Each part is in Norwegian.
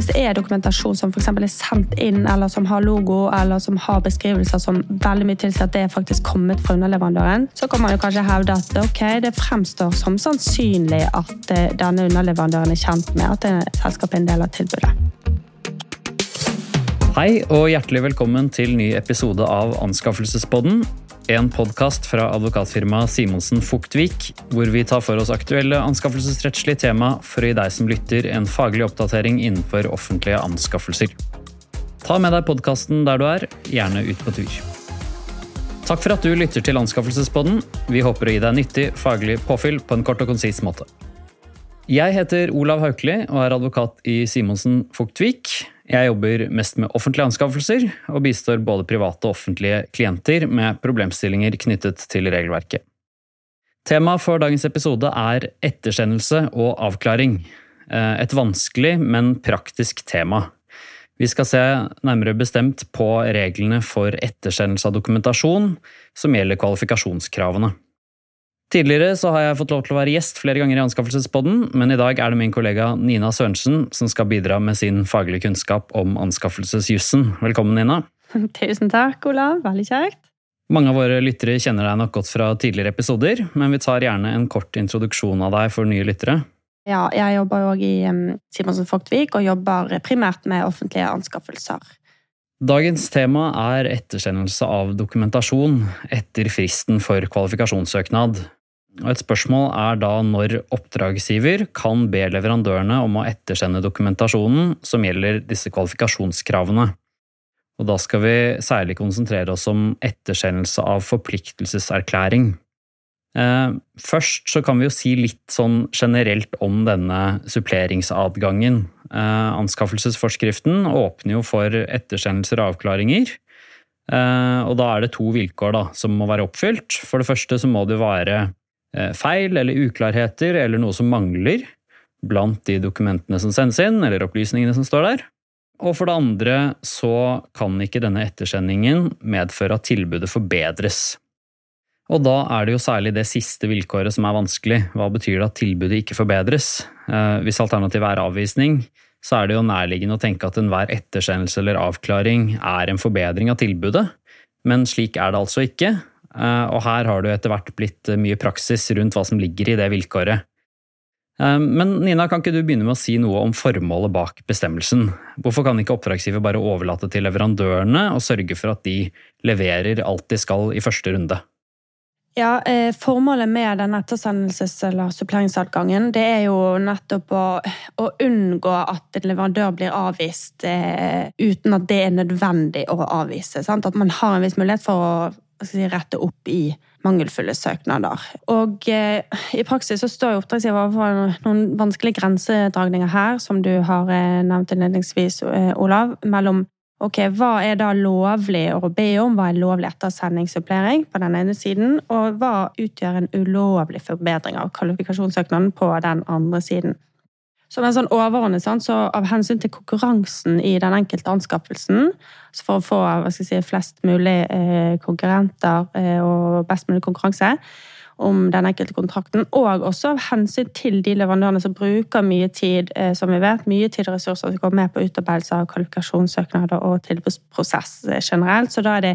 Hvis det er dokumentasjon som for er sendt inn, eller som har logo, eller som har beskrivelser som veldig mye tilsier at det er faktisk kommet fra underleverandøren, så kan man jo kanskje hevde at ok, det fremstår som sannsynlig at eh, denne underleverandøren er kjent med at selskapet er en del av tilbudet. Hei og hjertelig velkommen til ny episode av Anskaffelsespodden en podkast fra advokatfirmaet Simonsen Fuktvik, hvor vi tar for oss aktuelle anskaffelsesrettslige tema for å gi deg som lytter en faglig oppdatering innenfor offentlige anskaffelser. Ta med deg podkasten der du er, gjerne ut på tur. Takk for at du lytter til Anskaffelsespodden. Vi håper å gi deg nyttig faglig påfyll på en kort og konsis måte. Jeg heter Olav Haukeli og er advokat i Simonsen Fugtvik. Jeg jobber mest med offentlige anskaffelser, og bistår både private og offentlige klienter med problemstillinger knyttet til regelverket. Temaet for dagens episode er ettersendelse og avklaring. Eh, et vanskelig, men praktisk tema. Vi skal se nærmere bestemt på reglene for ettersendelse av dokumentasjon som gjelder kvalifikasjonskravene. Tidligere så har jeg fått lov til å være gjest flere ganger i Anskaffelsespodden, men i dag er det min kollega Nina Sørensen som skal bidra med sin faglige kunnskap om anskaffelsesjussen. Velkommen, Nina. Tusen takk, Olav. Veldig kjekt. Mange av våre lyttere kjenner deg nok godt fra tidligere episoder, men vi tar gjerne en kort introduksjon av deg for nye lyttere. Ja, jeg jobber jo òg i Simonsen Fogtvik og jobber primært med offentlige anskaffelser. Dagens tema er ettersendelse av dokumentasjon etter fristen for kvalifikasjonssøknad. Et spørsmål er da når oppdragsgiver kan be leverandørene om å ettersende dokumentasjonen som gjelder disse kvalifikasjonskravene. Og da skal vi særlig konsentrere oss om ettersendelse av forpliktelseserklæring. Eh, først så kan vi jo si litt sånn generelt om denne suppleringsadgangen. Eh, anskaffelsesforskriften åpner jo for ettersendelser og avklaringer. Eh, og da er det to vilkår da, som må være oppfylt. For det første så må det være feil eller uklarheter eller noe som mangler blant de dokumentene som sendes inn, eller opplysningene som står der. Og for det andre så kan ikke denne ettersendingen medføre at tilbudet forbedres. Og da er det jo særlig det siste vilkåret som er vanskelig. Hva betyr det at tilbudet ikke forbedres? Eh, hvis alternativet er avvisning, så er det jo nærliggende å tenke at enhver ettersendelse eller avklaring er en forbedring av tilbudet, men slik er det altså ikke, Eh, og her har det etter hvert blitt mye praksis rundt hva som ligger i det vilkåret. Eh, men Nina, kan ikke du begynne med å si noe om formålet bak bestemmelsen? Hvorfor kan ikke oppdragsgiver bare overlate til leverandørene og sørge for at de leverer alt de skal i første runde? Ja, eh, Formålet med den ettersendelses- eller suppleringsadgangen det er jo nettopp å, å unngå at en leverandør blir avvist eh, uten at det er nødvendig å avvise. Sant? At man har en viss mulighet for å si, rette opp i mangelfulle søknader. Og eh, i praksis så står oppdragsgiver overfor noen vanskelige grensedragninger her, som du har eh, nevnt innledningsvis, eh, Olav, mellom ok, hva er da lovlig å be om, hva er lovlig ettersendingssupplering på den ene siden, og hva utgjør en ulovlig forbedring av kvalifikasjonssøknaden på den andre siden. Som en sånn overordnet, så Av hensyn til konkurransen i den enkelte anskaffelsen, så for å få si, flest mulig eh, konkurrenter eh, og best mulig konkurranse om den enkelte kontrakten, og også av hensyn til de leverandørene som bruker mye tid, eh, som vi vet, mye tid og ressurser som går med på utarbeidelse av kvalifikasjonssøknader og tilbudsprosess generelt. Så da er det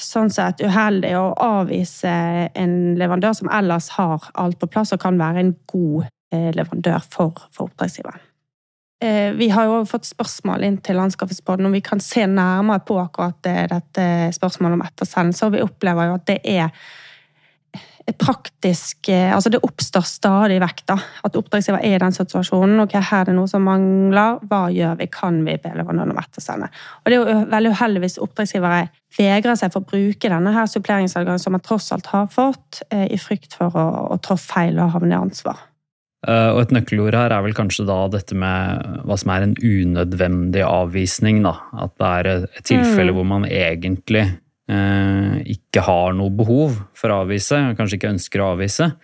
sånn sett uheldig å avvise en leverandør som ellers har alt på plass og kan være en god leverandør for, for oppdragsgiveren. Eh, vi har jo fått spørsmål inn til Anskaffelsesbåten om vi kan se nærmere på akkurat eh, dette spørsmålet om ettersendelse, og vi opplever jo at det er praktisk Altså det oppstår stadig vekk da, at oppdragsgiver er i den situasjonen. ok, Her er det noe som mangler. Hva gjør vi? Kan vi be leverandøren om ettersende? Og Det er jo veldig uheldig hvis oppdragsgivere vegrer seg for å bruke denne her suppleringsadgangen som man tross alt har fått, i frykt for å, å trå feil og havne i ansvar. Eh, og et nøkkelord her er vel kanskje da dette med hva som er en unødvendig avvisning. Da. At det er et tilfelle mm. hvor man egentlig eh, ikke har noe behov for å avvise, kanskje ikke ønsker å avvise,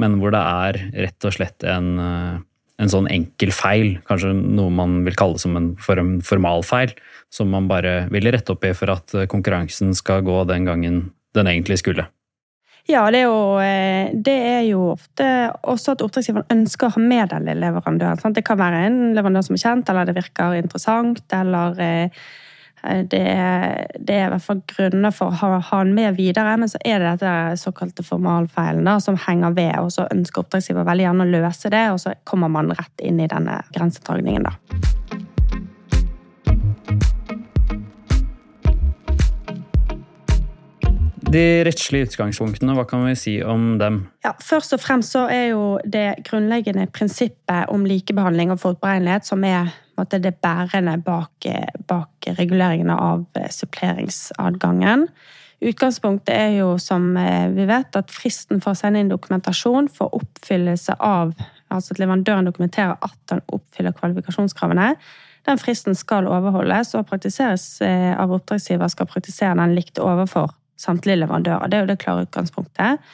men hvor det er rett og slett en, eh, en sånn enkel feil, kanskje noe man vil kalle som en formalfeil, som man bare vil rette opp i for at konkurransen skal gå den gangen den egentlig skulle. Ja, det er, jo, eh, det er jo ofte også at oppdragsgiveren ønsker å ha med den leverandøren. Sant? Det kan være en leverandør som er kjent, eller det virker interessant, eller eh, det er, det er, i hvert fall grunner for å ha, ha den med videre, men så er det dette såkalte formalfeilen da, som henger ved, og så ønsker oppdragsgiver veldig gjerne å løse det, og så kommer man rett inn i denne grensedragningen. da. De rettslige utgangspunktene, hva kan vi si om dem? Ja, først og fremst så er jo det grunnleggende prinsippet om likebehandling og forutberegnelighet som er måte, det bærende bak, bak reguleringene av suppleringsadgangen. Utgangspunktet er jo, som eh, vi vet, at fristen for å sende inn dokumentasjon for oppfyllelse av Altså at leverandøren dokumenterer at han oppfyller kvalifikasjonskravene. Den fristen skal overholdes og praktiseres eh, av oppdragsgiver skal praktisere den likt overfor samtlige leverandører. Det er jo det klare utgangspunktet.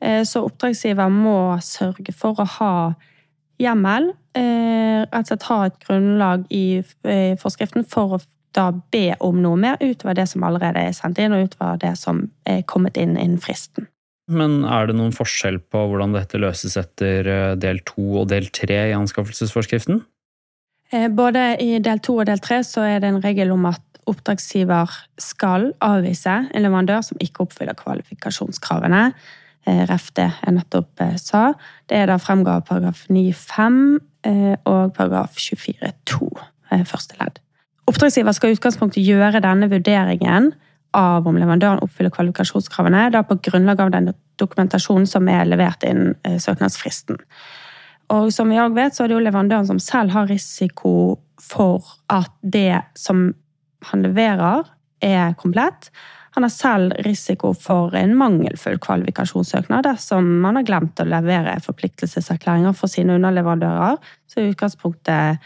Eh, så oppdragsgiver må sørge for å ha hjemmel, eh, rett og slett ha et grunnlag i forskriften for å da be om noe mer utover det som allerede er sendt inn, og utover det som er kommet inn innen fristen. Men er det noen forskjell på hvordan dette løses etter eh, del to og del tre i anskaffelsesforskriften? Både i del to og del tre så er det en regel om at oppdragsgiver skal avvise en leverandør som ikke oppfyller kvalifikasjonskravene. Eh, ref det jeg nettopp eh, sa. Det er da fremgår av paragraf 9-5 eh, og paragraf 24-2 første ledd. Oppdragsgiver skal i utgangspunktet gjøre denne vurderingen av om leverandøren oppfyller kvalifikasjonskravene, da på grunnlag av den dokumentasjonen som er levert innen søknadsfristen. Og som vi òg vet, så er det jo leverandøren som selv har risiko for at det som han leverer, er komplett. Han har selv risiko for en mangelfull kvalifikasjonssøknad dersom man har glemt å levere forpliktelseserklæringer for sine underleverandører. Så i utgangspunktet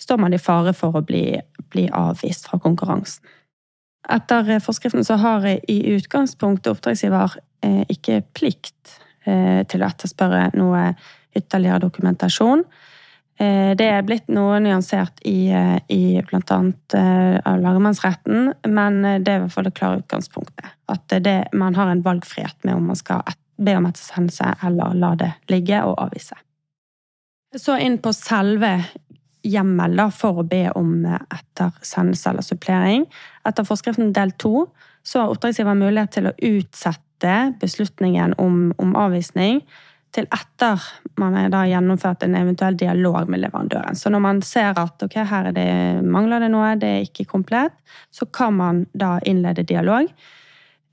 står man i fare for å bli, bli avvist fra konkurransen. Etter forskriften så har i utgangspunktet oppdragsgiver eh, ikke plikt eh, til å etterspørre noe ytterligere dokumentasjon. Eh, det er blitt noe nyansert i, eh, i bl.a. Eh, lagmannsretten, men det er i hvert fall det klare utgangspunktet. At det, man har en valgfrihet med om man skal be om ettersendelse eller la det ligge og avvise. Så inn på selve hjemmel for å be om ettersendelse eller supplering. Etter forskriften del to så har oppdragsgiver mulighet til å utsette beslutningen om, om avvisning til etter man har gjennomført en eventuell dialog med leverandøren. Så når man ser at ok, her det, mangler det noe, det er ikke komplett, så kan man da innlede dialog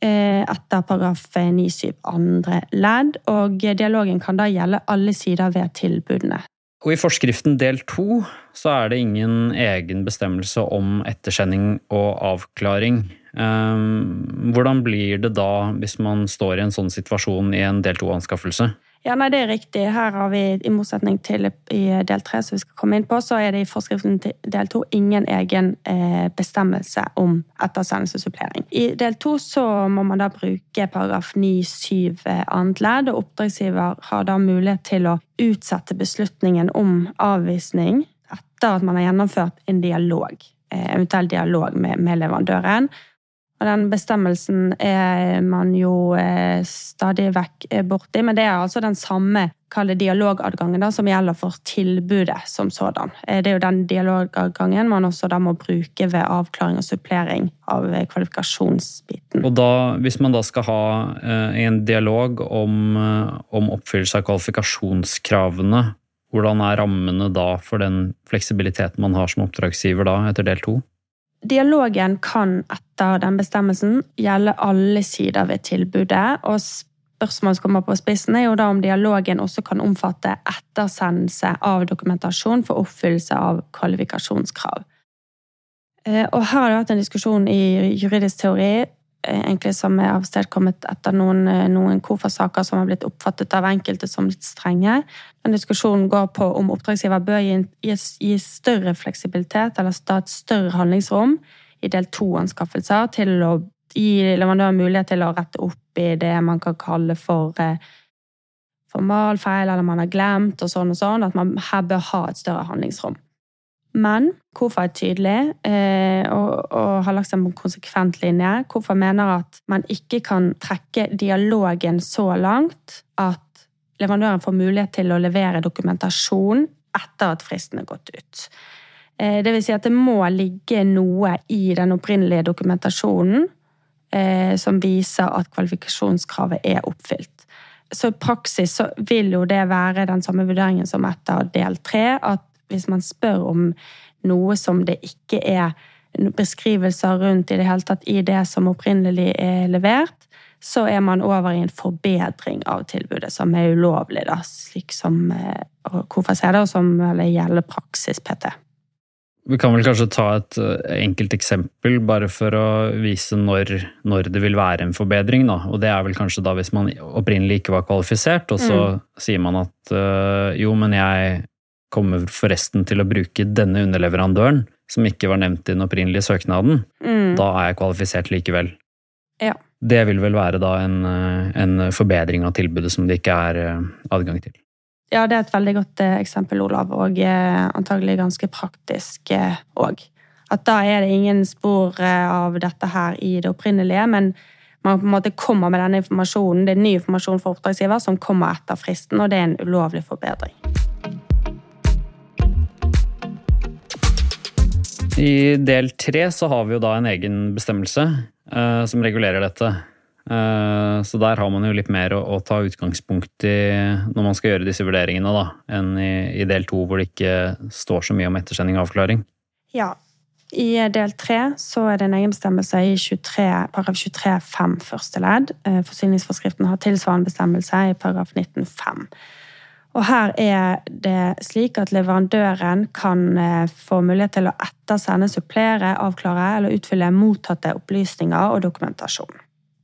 eh, etter paragraf 9-7 andre ledd. Og dialogen kan da gjelde alle sider ved tilbudene. Og I forskriften del to så er det ingen egen bestemmelse om ettersending og avklaring. Ehm, hvordan blir det da hvis man står i en sånn situasjon i en del to-anskaffelse? Ja, nei, det er riktig. Her har vi, i motsetning til i del tre, som vi skal komme inn på, så er det i forskriften til del to ingen egen eh, bestemmelse om ettersendelsessupplering. I del to så må man da bruke paragraf 9-7 eh, annet ledd, og oppdragsgiver har da mulighet til å utsette beslutningen om avvisning etter at man har gjennomført en dialog, eh, eventuell dialog med, med leverandøren. Og den bestemmelsen er man jo eh, stadig vekk eh, borti, men det er altså den samme kalle dialogadgangen da, som gjelder for tilbudet som sådan. Eh, det er jo den dialogadgangen man også da må bruke ved avklaring og supplering av kvalifikasjonsbiten. Og da, Hvis man da skal ha en dialog om, om oppfyllelse av kvalifikasjonskravene, hvordan er rammene da for den fleksibiliteten man har som oppdragsgiver da, etter del to? Dialogen kan etter den bestemmelsen gjelde alle sider ved tilbudet. og Spørsmålet som kommer på spissen, er jo da om dialogen også kan omfatte ettersendelse av dokumentasjon for oppfyllelse av kvalifikasjonskrav. Eh, og her har det vært en diskusjon i juridisk teori egentlig som er avstedkommet etter noen, eh, noen KOFA-saker som har blitt oppfattet av enkelte som litt strenge. Den diskusjonen går på om oppdragsgiver bør gi, gi, større fleksibilitet eller et større handlingsrom i del to-anskaffelser til å gi leverandøren mulighet til å rette opp i det man kan kalle for eh, formalfeil, eller man har glemt, og sånn og sånn. At man her bør ha et større handlingsrom. Men KOFA er tydelig eh, og, og, har lagt seg på en konsekvent linje. KOFA mener at man ikke kan trekke dialogen så langt at leverandøren får mulighet til å levere dokumentasjon etter at fristen er gått ut. Eh, det vil si at det må ligge noe i den opprinnelige dokumentasjonen eh, som viser at kvalifikasjonskravet er oppfylt. Så i praksis så vil jo det være den samme vurderingen som etter del tre. At hvis man spør om noe som det ikke er beskrivelser rundt i det hele tatt i det som opprinnelig er levert, så er man over i en forbedring av tilbudet, som er ulovlig, da, slik som KOFA ser det, og som gjelder praksis PT. Vi kan vel kanskje ta et eh, enkelt eksempel, bare for å vise når, når, det vil være en forbedring. Da. Og det er vel kanskje da hvis man opprinnelig ikke var kvalifisert, og så mm. sier man at øh, jo, men jeg kommer forresten til å bruke denne underleverandøren, som ikke var nevnt i den opprinnelige søknaden. Mm. Da er jeg kvalifisert likevel. Ja. Det vil vel være da en, eh, en forbedring av tilbudet som det ikke er adgang til. Ja, det er et veldig godt eh, eksempel, Olav, og eh, antagelig ganske praktisk òg. Eh, At da er det ingen spor av dette her i det opprinnelige, men man på en måte kommer med denne informasjonen. Det er ny informasjon for oppdragsgiver som kommer etter fristen, og det er en ulovlig forbedring. I del tre så har vi jo da en egen bestemmelse uh, som regulerer dette. Uh, så der har man jo litt mer å, ta utgangspunkt i når man skal gjøre disse vurderingene, da, enn i, del to, hvor det ikke står så mye om ettersending og avklaring. Ja. I del tre så er det en egen bestemmelse i 23, paragraf 23-5 første ledd. Eh, forsyningsforskriften har tilsvarende bestemmelse i paragraf 19-5. Og her er det slik at leverandøren kan eh, få mulighet til å ettersende, supplere, avklare eller utfylle mottatte opplysninger og dokumentasjon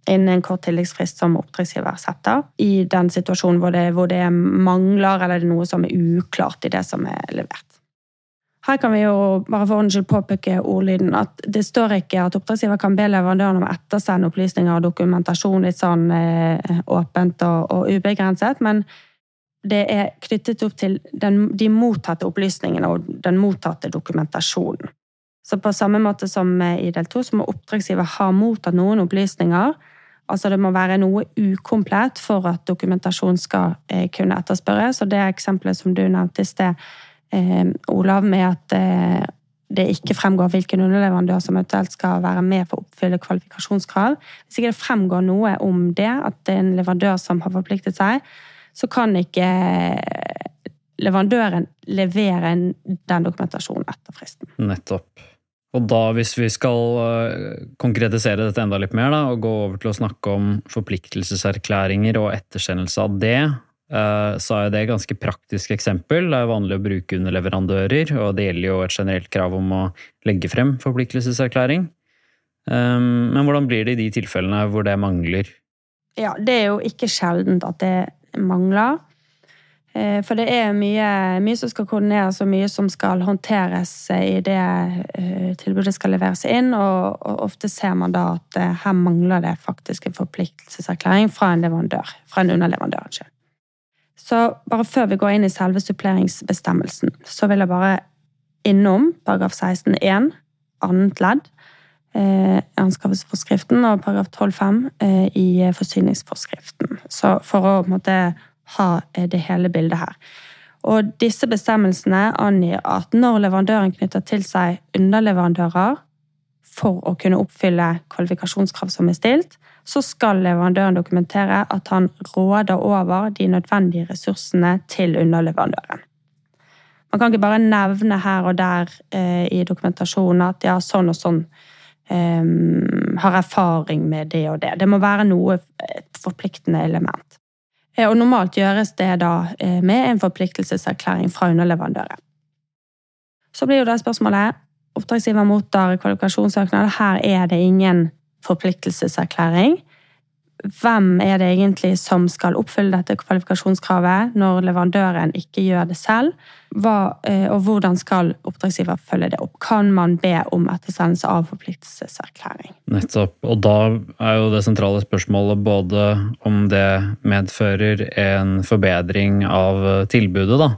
innen en kort tilleggsfrist som oppdragsgiver setter, i den situasjonen hvor det, hvor det mangler eller det er noe som er uklart i det som er levert. Her kan vi jo bare for ordens påpeke ordlyden at det står ikke at oppdragsgiver kan be leverandøren om å ettersende opplysninger og dokumentasjon litt sånn eh, åpent og, og, ubegrenset, men det er knyttet opp til den, de mottatte opplysningene og den mottatte dokumentasjonen. Så på samme måte som i del to, så må oppdragsgiver ha mottatt noen opplysninger Altså det må være noe ukomplett for at dokumentasjon skal eh, kunne etterspørres. Og det eksempelet som du nevnte i sted, eh, Olav, med at eh, det ikke fremgår hvilken underleverandør som eventuelt skal være med for å oppfylle kvalifikasjonskrav. Hvis ikke det fremgår noe om det, at det er en leverandør som har forpliktet seg, så kan ikke leverandøren levere den dokumentasjonen etter fristen. Nettopp. Og da, hvis vi skal eh, konkretisere dette enda litt mer, da, og gå over til å snakke om forpliktelseserklæringer og ettersendelse av det, eh, så er det et ganske praktisk eksempel. Det er vanlig å bruke underleverandører, og det gjelder jo et generelt krav om å legge frem forpliktelseserklæring. Eh, men hvordan blir det i de tilfellene hvor det mangler? Ja, det er jo ikke sjeldent at det mangler. Eh, for det er mye, mye, som skal koordineres, og mye som skal håndteres i det eh, tilbudet skal leveres inn. Og, ofte ser man da at eh, her mangler det faktisk en forpliktelseserklæring fra en leverandør. Fra en underleverandør. Så bare før vi går inn i selve suppleringsbestemmelsen, så vil jeg bare innom paragraf 16-1 annet ledd anskaffelsesforskriften og paragraf 12-5 eh, i forsyningsforskriften. Så for å på en måte ha eh, det hele bildet her. Og disse bestemmelsene angir at når leverandøren knytter til seg underleverandører for å kunne oppfylle kvalifikasjonskrav som er stilt, så skal leverandøren dokumentere at han råder over de nødvendige ressursene til underleverandøren. Man kan ikke bare nevne her og der eh, i dokumentasjonen at ja, sånn og sånn eh, har erfaring med det og det. Det må være noe, et forpliktende element. Eh, og normalt gjøres det da eh, med en forpliktelseserklæring fra underleverandøren. Så blir jo da spørsmålet Oppdragsgiver mottar kvalifikasjonssøknad. Her er det ingen forpliktelseserklæring. Hvem er det egentlig som skal oppfylle dette kvalifikasjonskravet når leverandøren ikke gjør det selv? Hva, eh, og hvordan skal oppdragsgiver følge det opp? Kan man be om ettersendelse av forpliktelseserklæring? Nettopp. Og da er jo det sentrale spørsmålet både om det medfører en forbedring av tilbudet, da.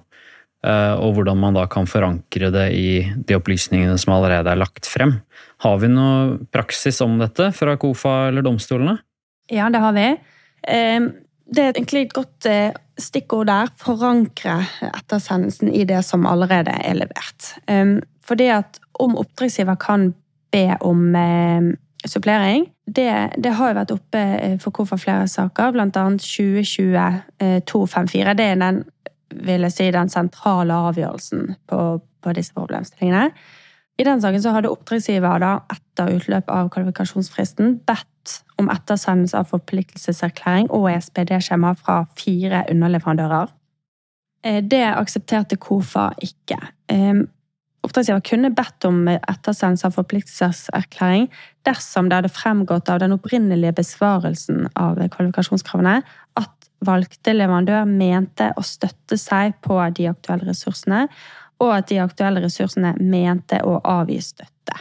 og hvordan man da kan forankre det i de opplysningene som allerede er lagt frem. Har vi noe praksis om dette fra KOFA eller domstolene? Ja, det har vi. Det er egentlig et godt stikkord der. Forankre ettersendelsen i det som allerede er levert. Fordi at om oppdragsgiver kan be om supplering. Det, det, har jo vært oppe eh, for hvorfor flere saker, bl.a. 2020-254. Det er den, vil jeg si, den sentrale avgjørelsen på, på disse problemstillingene. I den saken så hadde oppdragsgiver da, etter utløp av kvalifikasjonsfristen bedt om ettersendelse av forpliktelseserklæring og ESPD-skjema fra fire underleverandører. Eh, det aksepterte KOFA ikke. Eh, Oppdragsgiver kunne bedt om ettersendelse av forpliktelseserklæring dersom det hadde fremgått av den opprinnelige besvarelsen av kvalifikasjonskravene at valgte leverandør mente å støtte seg på de aktuelle ressursene, og at de aktuelle ressursene mente å avgi støtte.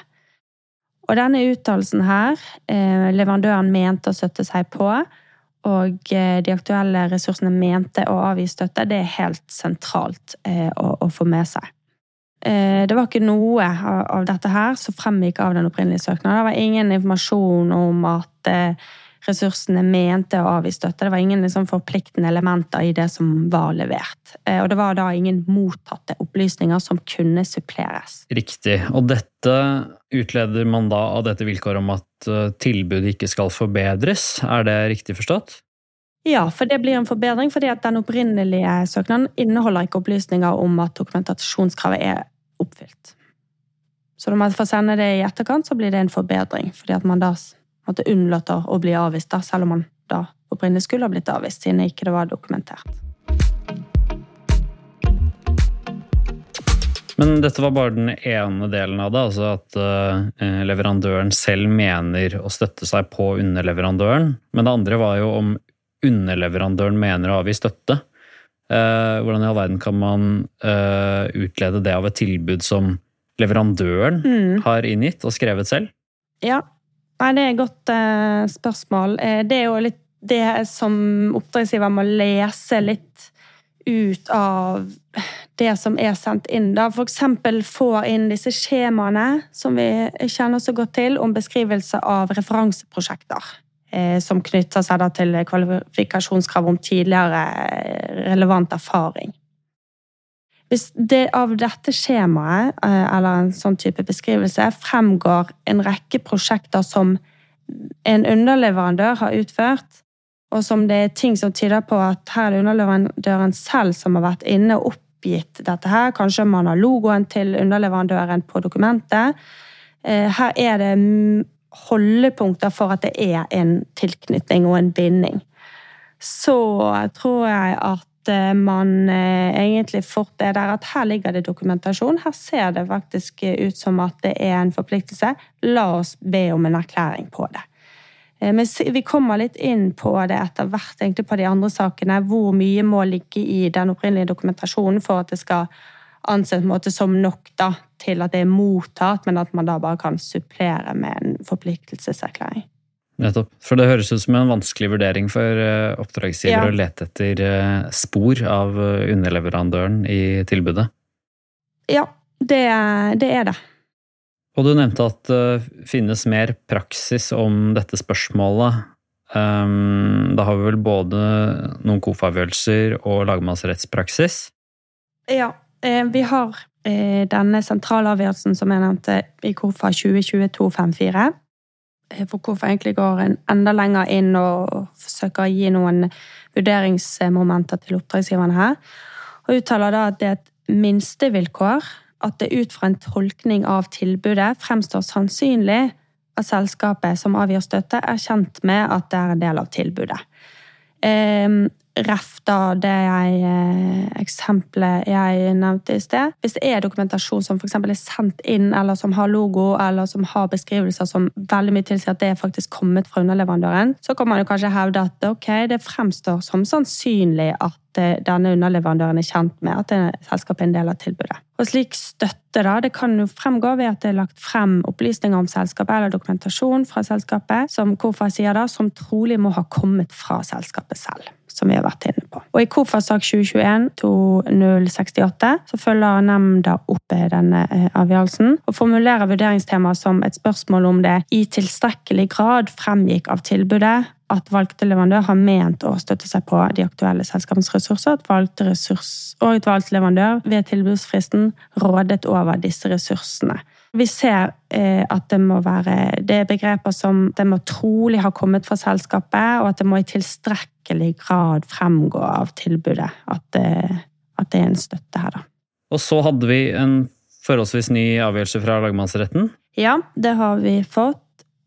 Og denne uttalelsen her, eh, leverandøren mente å støtte seg på, og eh, de aktuelle ressursene mente å avgi støtte, det er helt sentralt eh, å, få med seg. Det var ikke noe av dette her som fremgikk av den opprinnelige søknaden. Det var ingen informasjon om at ressursene mente å avgi støtte. Det var ingen liksom forpliktende elementer i det som var levert. Eh, og det var da ingen mottatte opplysninger som kunne suppleres. Riktig. Og dette utleder man da av dette vilkåret om at tilbudet ikke skal forbedres. Er det riktig forstått? Ja, for det blir en forbedring fordi at den opprinnelige søknaden inneholder ikke opplysninger om at dokumentasjonskravet er oppfylt. Så når man får sende det i etterkant, så blir det en forbedring. Fordi at man da måtte unnlate å bli avvist, da, selv om man da opprinnelig skulle ha blitt avvist, siden ikke det var dokumentert. Men dette var bare den ene delen av det, altså at uh, leverandøren selv mener å støtte seg på underleverandøren. Men det andre var jo om underleverandøren mener å avgi støtte. Uh, hvordan i all verden kan man uh, utlede det av et tilbud som leverandøren mm. har inngitt og skrevet selv? Ja, Nei, det er et godt uh, spørsmål. det er jo litt det som oppdragsgiver må lese litt ut av det som er sendt inn. Da eksempel får inn disse skjemaene som vi kjenner så godt til, om beskrivelse av referanseprosjekter. Eh, som knytter seg til kvalifikasjonskrav om tidligere eh, relevant erfaring. Hvis det av dette skjemaet, eh, eller en sånn type beskrivelse, fremgår en rekke prosjekter som en underleverandør har utført, og som det er ting som tyder på at her er det underleverandøren selv som har vært inne og oppgitt dette her, kanskje man har logoen til underleverandøren på dokumentet. Her er det holdepunkter for at det er en tilknytning og en binding. Så tror jeg at eh, man eh, egentlig fort er der at her ligger det dokumentasjon. Her ser det faktisk ut som at det er en forpliktelse. La oss be om en erklæring på det. Eh, men vi kommer litt inn på det etter hvert egentlig på de andre sakene. Hvor mye må ligge i den opprinnelige dokumentasjonen for at det skal måte som nok da, til at det er mottatt, men at man da bare kan supplere med en forpliktelseserklæring. Nettopp. For det høres ut som en vanskelig vurdering for eh, oppdragsgiver ja. å lete etter eh, spor av eh, underleverandøren i tilbudet. Ja, det, det er det. Og du nevnte at det finnes mer praksis om dette spørsmålet. Ehm, da har vi vel både noen KOFA-avgjørelser og lagmannsrettspraksis? Ja, Eh, vi har eh, denne sentralavgjørelsen som jeg nevnte i KOFA 2022-54. Eh, for hvorfor egentlig går en enda lenger inn og forsøker å gi noen vurderingsmomenter til oppdragsgiverne her. Og uttaler da at det er et minstevilkår at det ut fra en tolkning av tilbudet fremstår sannsynlig at selskapet som avgir støtte, er kjent med at det er en del av tilbudet. Ref da det jeg, eh, eksempelet jeg nevnte i sted. Hvis det er dokumentasjon som f.eks. er sendt inn, eller som har logo, eller som har beskrivelser som veldig mye tilsier at det er faktisk kommet fra underleverandøren, så kan man jo kanskje hevde at ok, det fremstår som sannsynlig at eh, denne underleverandøren er kjent med at selskapet er en del av tilbudet. Og slik støtte da, det kan jo fremgå ved at det er lagt frem opplysninger om selskapet eller dokumentasjon fra selskapet, som KOFA sier da, som trolig må ha kommet fra selskapet selv. Som vi har vært inne på. Og I KOFA-sak 2021-2068 så følger nemnda opp denne avgjørelsen og formulerer vurderingstemaet som et spørsmål om det i tilstrekkelig grad fremgikk av tilbudet at valgte leverandør har ment å støtte seg på de aktuelle selskapens ressurser, at valgte ressurs, og et valgt leverandør ved tilbudsfristen rådet over disse ressursene. Vi ser eh, at det må være det er begreper som det må trolig ha kommet fra selskapet, og at det må i tilstrekkelig grad fremgå av tilbudet at det, at det er en støtte her, da. Og så hadde vi en forholdsvis ny avgjørelse fra lagmannsretten? Ja, det har vi fått.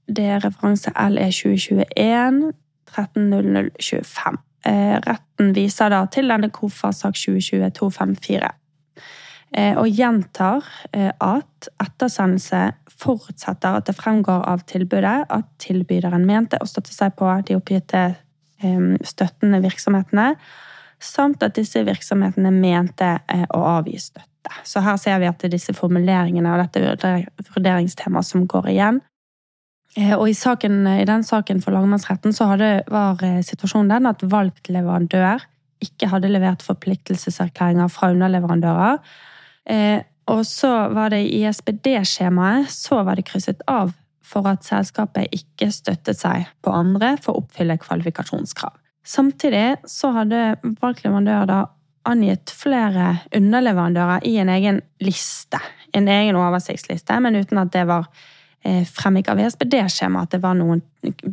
Det er referanse LE 2021 130025. Retten viser da til denne KOFA-sak 2020-254 eh, og gjentar eh, at ettersendelse forutsetter at det fremgår av tilbudet at tilbyderen mente å støtte seg på de oppgitte eh, støttende virksomhetene, samt at disse virksomhetene mente å avgi støtte. Så her ser vi at det er disse formuleringene og dette vurderingstemaet som går igjen. Eh, og i, saken, i, den saken for lagmannsretten så hadde, var eh, situasjonen den at valgt leverandør ikke hadde levert forpliktelseserklæringer fra underleverandører. Eh, og så var det i SPD-skjemaet så var det krysset av for at selskapet ikke støttet seg på andre for å oppfylle kvalifikasjonskrav. Samtidig så hadde valgt leverandør da angitt flere underleverandører i en egen liste. En egen oversiktsliste, men uten at det var fremgikk av ESBD-skjemaet at det var noen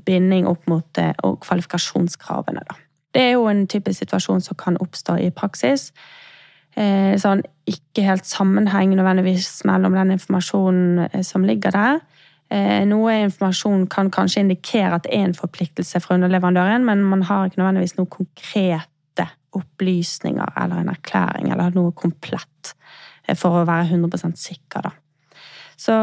binding opp mot eh, kvalifikasjonskravene. Da. Det er jo en typisk situasjon som kan oppstå i praksis. Eh, sånn ikke helt sammenheng nødvendigvis mellom den informasjonen som ligger der. Noe informasjon kan kanskje indikere at det er en forpliktelse fra underleverandøren, men man har ikke nødvendigvis noen konkrete opplysninger eller en erklæring eller noe komplett for å være 100% sikker. Da. Så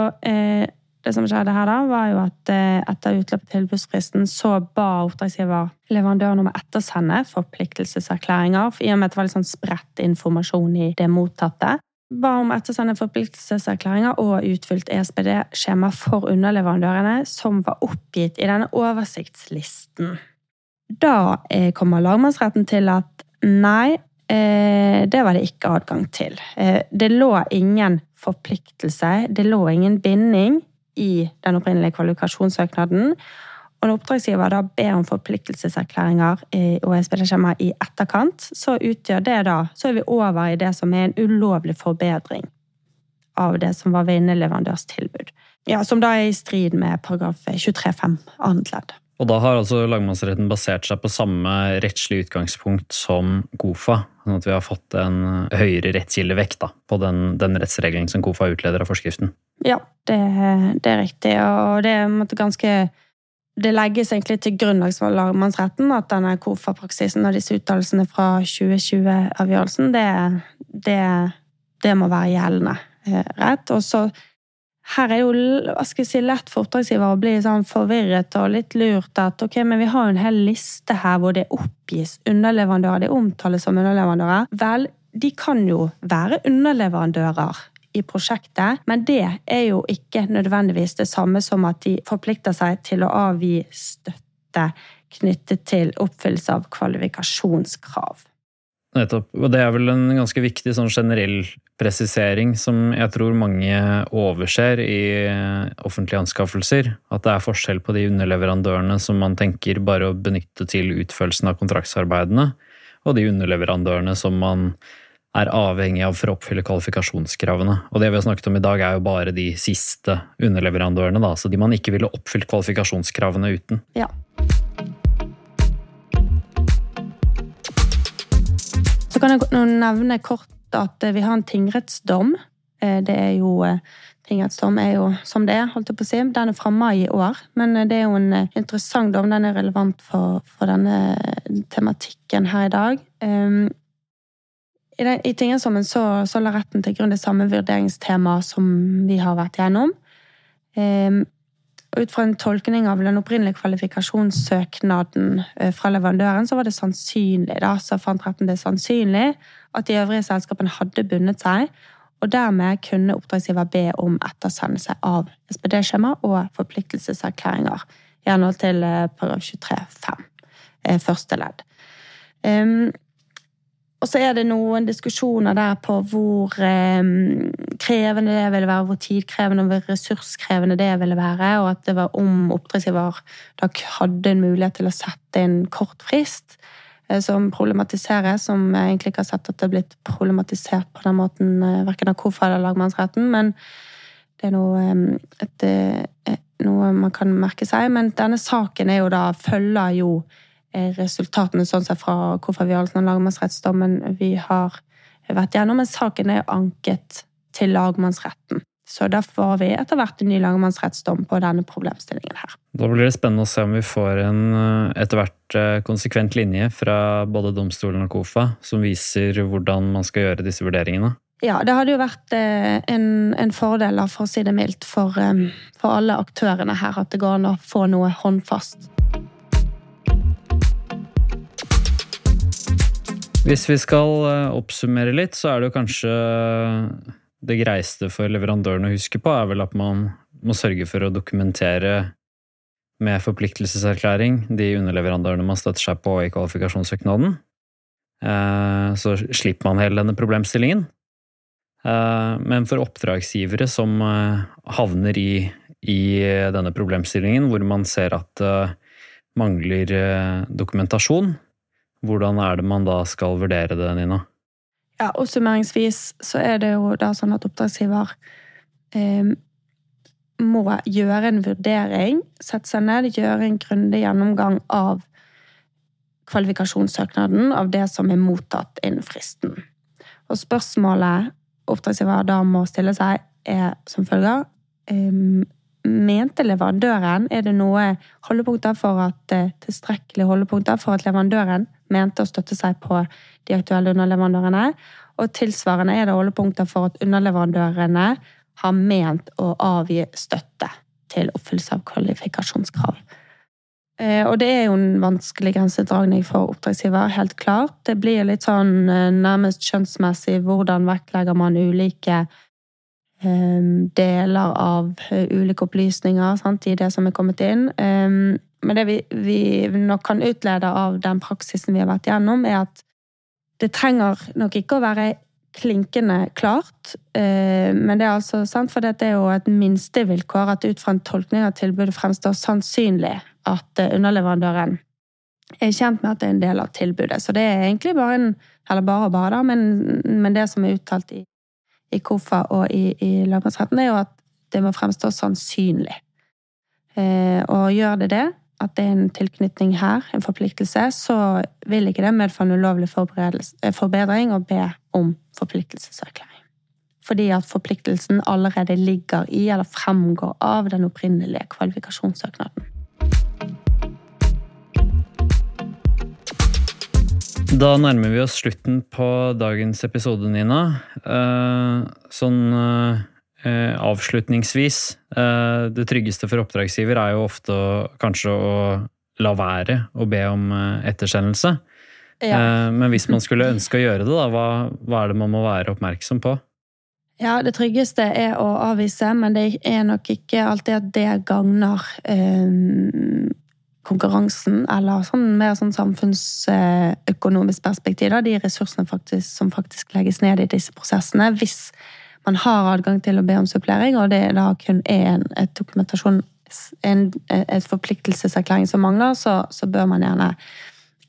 det som skjedde her, da, var jo at eh, etter utløpet av tilbudsfristen så ba oppdragsgiver leverandøren om å ettersende forpliktelseserklæringer, i og med at det var litt sånn spredt informasjon i det mottatte. Ba om ettersende forpliktelseserklæringer og utfylt ESBD-skjema for underleverandørene som var oppgitt i denne oversiktslisten. Da eh, kommer lagmannsretten til at nei, eh, det var det ikke adgang til. Det lå ingen forpliktelse, det lå ingen binding i den opprinnelige kvalifikasjonssøknaden. Og når oppdragsgiver da ber om forpliktelseserklæringer og SPD-skjema i etterkant, så utgjør det da Så er vi over i det som er en ulovlig forbedring av det som var vinneleverandørs tilbud. Ja, som da er i strid med paragraf 23-5 annet ledd. Og da har altså lagmannsretten basert seg på samme rettslige utgangspunkt som KOFA, sånn at vi har fått en høyere rettskildevekt på den, den, rettsregelen som KOFA utleder av forskriften? Ja, det, det er riktig, og det er ganske det legges egentlig til grunnlags for lagmannsretten at denne KOFA-praksisen og disse uttalelsene fra 2020-avgjørelsen, det, det, det, må være gjeldende eh, rett. Og så her er jo hva skal jeg si, lett for oppdragsgiver å bli sånn forvirret og litt lurt. At ok, men vi har jo en hel liste her hvor det oppgis underleverandører. Det omtales som underleverandører. Vel, de kan jo være underleverandører i prosjektet, men det er jo ikke nødvendigvis det samme som at de forplikter seg til å avgi støtte knyttet til oppfyllelse av kvalifikasjonskrav. Nettopp. Og det er vel en ganske viktig sånn generell presisering som jeg tror mange overser i offentlige anskaffelser. At det er forskjell på de underleverandørene som man tenker bare å benytte til utførelsen av kontraktsarbeidene, og de underleverandørene som man er avhengig av for å oppfylle kvalifikasjonskravene. Og det vi har snakket om i dag, er jo bare de siste underleverandørene, da, så de man ikke ville oppfylt kvalifikasjonskravene uten. Ja. Kan jeg nevne kort at vi har en tingrettsdom. Eh, det er jo eh, Tingrettsdom er jo som det er, holdt jeg på å si. Den er fra mai i år. Men eh, det er jo en interessant dom. Den er relevant for, for denne tematikken her i dag. Um, I, den, i tingrettsdommen så, så, la retten til grunn det samme vurderingstemaet som vi har vært gjennom. Um, ut fra en tolkning av den opprinnelige kvalifikasjonssøknaden eh, fra leverandøren, så var det sannsynlig, da, så fant retten det sannsynlig at de øvrige selskapene hadde bundet seg, og dermed kunne oppdragsgiver be om ettersendelse av SPD-skjema og forpliktelseserklæringer i henhold til § paragraf 23-5 eh, første ledd. Um, og så er det noen diskusjoner der på hvor eh, krevende det ville være, hvor tidkrevende og ressurskrevende det ville være, og at det var om oppdragsgiver da hadde en mulighet til å sette en kort frist eh, som problematiseres, som jeg egentlig ikke har sett at det har blitt problematisert på den måten, eh, verken av KOFA eller lagmannsretten, men det er noe, et, et, noe man kan merke seg. Men denne saken er jo da, følger jo resultatene sånn sett fra har den lagmannsrettsdommen vi har vært gjennom. Men saken er anket til lagmannsretten. Så da får vi etter hvert en ny lagmannsrettsdom på denne problemstillingen her. Da blir det spennende å se om vi får en etter hvert eh, konsekvent linje fra både domstolen og KOFA som viser hvordan man skal gjøre disse vurderingene. Ja, det hadde jo vært eh, en, en fordel, for å si det mildt, for, eh, for alle aktørene her at det går an å få noe håndfast. Hvis vi skal eh, oppsummere litt, så er det jo kanskje det greiste for leverandøren å huske på, er vel at man må sørge for å dokumentere med forpliktelseserklæring de underleverandørene man støtter seg på i kvalifikasjonssøknaden. Eh, så slipper man hele denne problemstillingen. Eh, men for oppdragsgivere som havner i, i denne problemstillingen, hvor man ser at det mangler dokumentasjon, hvordan er det man da skal vurdere det, Nina? Ja, Oppsummeringsvis så er det jo da sånn at oppdragsgiver eh, må gjøre en vurdering, sette seg ned, gjøre en grundig gjennomgang av kvalifikasjonssøknaden, av det som er mottatt innen fristen. Og spørsmålet oppdragsgiver da må stille seg, er som følger um, Mente leverandøren Er det noe holdepunkter for at eh, tilstrekkelig holdepunkter for at leverandøren mente å støtte seg på de aktuelle underleverandørene. Og tilsvarende er det holdepunkter for at underleverandørene har ment å avgi støtte til oppfyllelse av kvalifikasjonskrav. Eh, og det er jo en vanskelig grensedragning for oppdragsgiver, helt klart. Det blir litt sånn eh, nærmest skjønnsmessig hvordan vektlegger man ulike eh, deler av ulike opplysninger sant, i det som er kommet inn. Men det vi, vi, nok kan utlede av den praksisen vi har vært gjennom, er at det trenger nok ikke å være klinkende klart, eh, men det er altså sant, for dette er jo et minstevilkår at ut fra en tolkning av tilbudet fremstår sannsynlig at eh, underleverandøren er kjent med at det er en del av tilbudet. Så det er egentlig bare en Eller bare og bare, da, men, men, det som er uttalt i, i KOFA og i, i lagmannsretten, er jo at det må fremstå sannsynlig. Eh, og gjør det det, at det er en tilknytning her, en forpliktelse, så vil ikke det medføre en ulovlig eh, forbedring å be om forpliktelseserklæring. Fordi at forpliktelsen allerede ligger i eller fremgår av den opprinnelige kvalifikasjonssøknaden. Da nærmer vi oss slutten på dagens episode, Nina. Eh, sånn Eh, avslutningsvis, eh, det tryggeste for oppdragsgiver er jo ofte kanskje å la være å be om eh, ettersendelse. Ja. Men hvis man skulle ønske å gjøre det, da, hva, hva, er det man må være oppmerksom på? Ja, Det tryggeste er å avvise, men det er nok ikke alltid at det gagner eh, konkurransen, eller sånn, mer sånn samfunnsøkonomisk perspektiv, da, de ressursene faktisk, som faktisk legges ned i disse prosessene. Hvis man har adgang til å be om supplering, og det da kun er en, et dokumentasjon, en et forpliktelseserklæring som mangler, så, så, bør man gjerne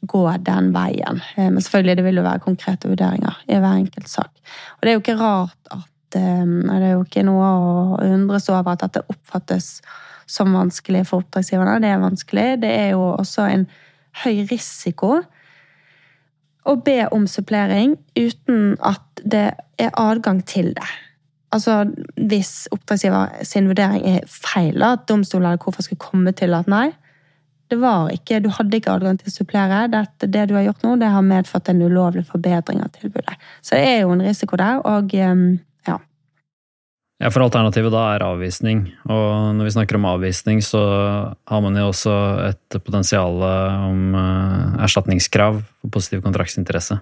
gå den veien. Eh, men selvfølgelig det vil jo være konkrete vurderinger i hver enkelt sak. Og det er jo ikke rart at eh, Det er jo ikke noe å undres over at dette oppfattes som vanskelig for oppdragsgiverne. Det er vanskelig. Det er jo også en høy risiko å be om supplering uten at det er adgang til det. Altså, hvis oppdragsgiver sin vurdering er feil, at domstolen eller hvorfor skulle komme til at nei, det var ikke, du hadde ikke adgang til å supplere. Dette, det du har gjort nå, det har medført en ulovlig forbedring av tilbudet. Så det er jo en risiko der, og ehm, ja. Ja, For alternativet da er avvisning. Og når vi snakker om avvisning, så har man jo også et potensial om uh, erstatningskrav for positiv kontraktsinteresse.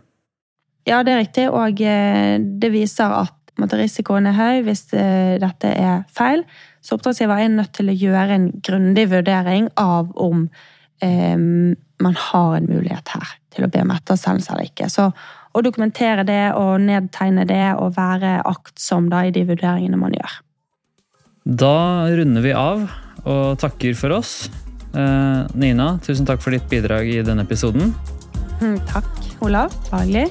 Ja, det er riktig, og eh, det viser at måte, risikoen er høy hvis uh, dette er feil. Så oppdragsgiver er nødt til å gjøre en grundig vurdering av om um, man har en mulighet her til å be om ettersendelse eller ikke. Så å dokumentere det og nedtegne det og være aktsom da i de vurderingene man gjør. Da runder vi av og takker for oss. Eh, Nina, tusen takk for ditt bidrag i denne episoden. Mm, takk, Olav. Faglig.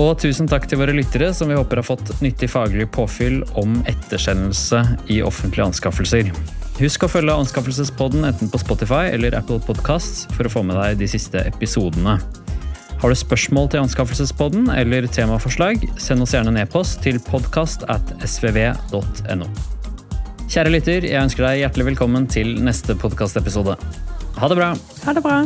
Og tusen takk til våre lyttere, som vi håper har fått nyttig faglig påfyll om ettersendelse i offentlige anskaffelser. Husk å følge Anskaffelsespodden enten på Spotify eller Apple Podcasts for å få med deg de siste episodene. Har du spørsmål til Anskaffelsespodden eller temaforslag, send oss gjerne en e-post til podkast at svv.no. Kjære lytter, jeg ønsker deg hjertelig velkommen til neste podkastepisode. Ha det bra! Ha det bra.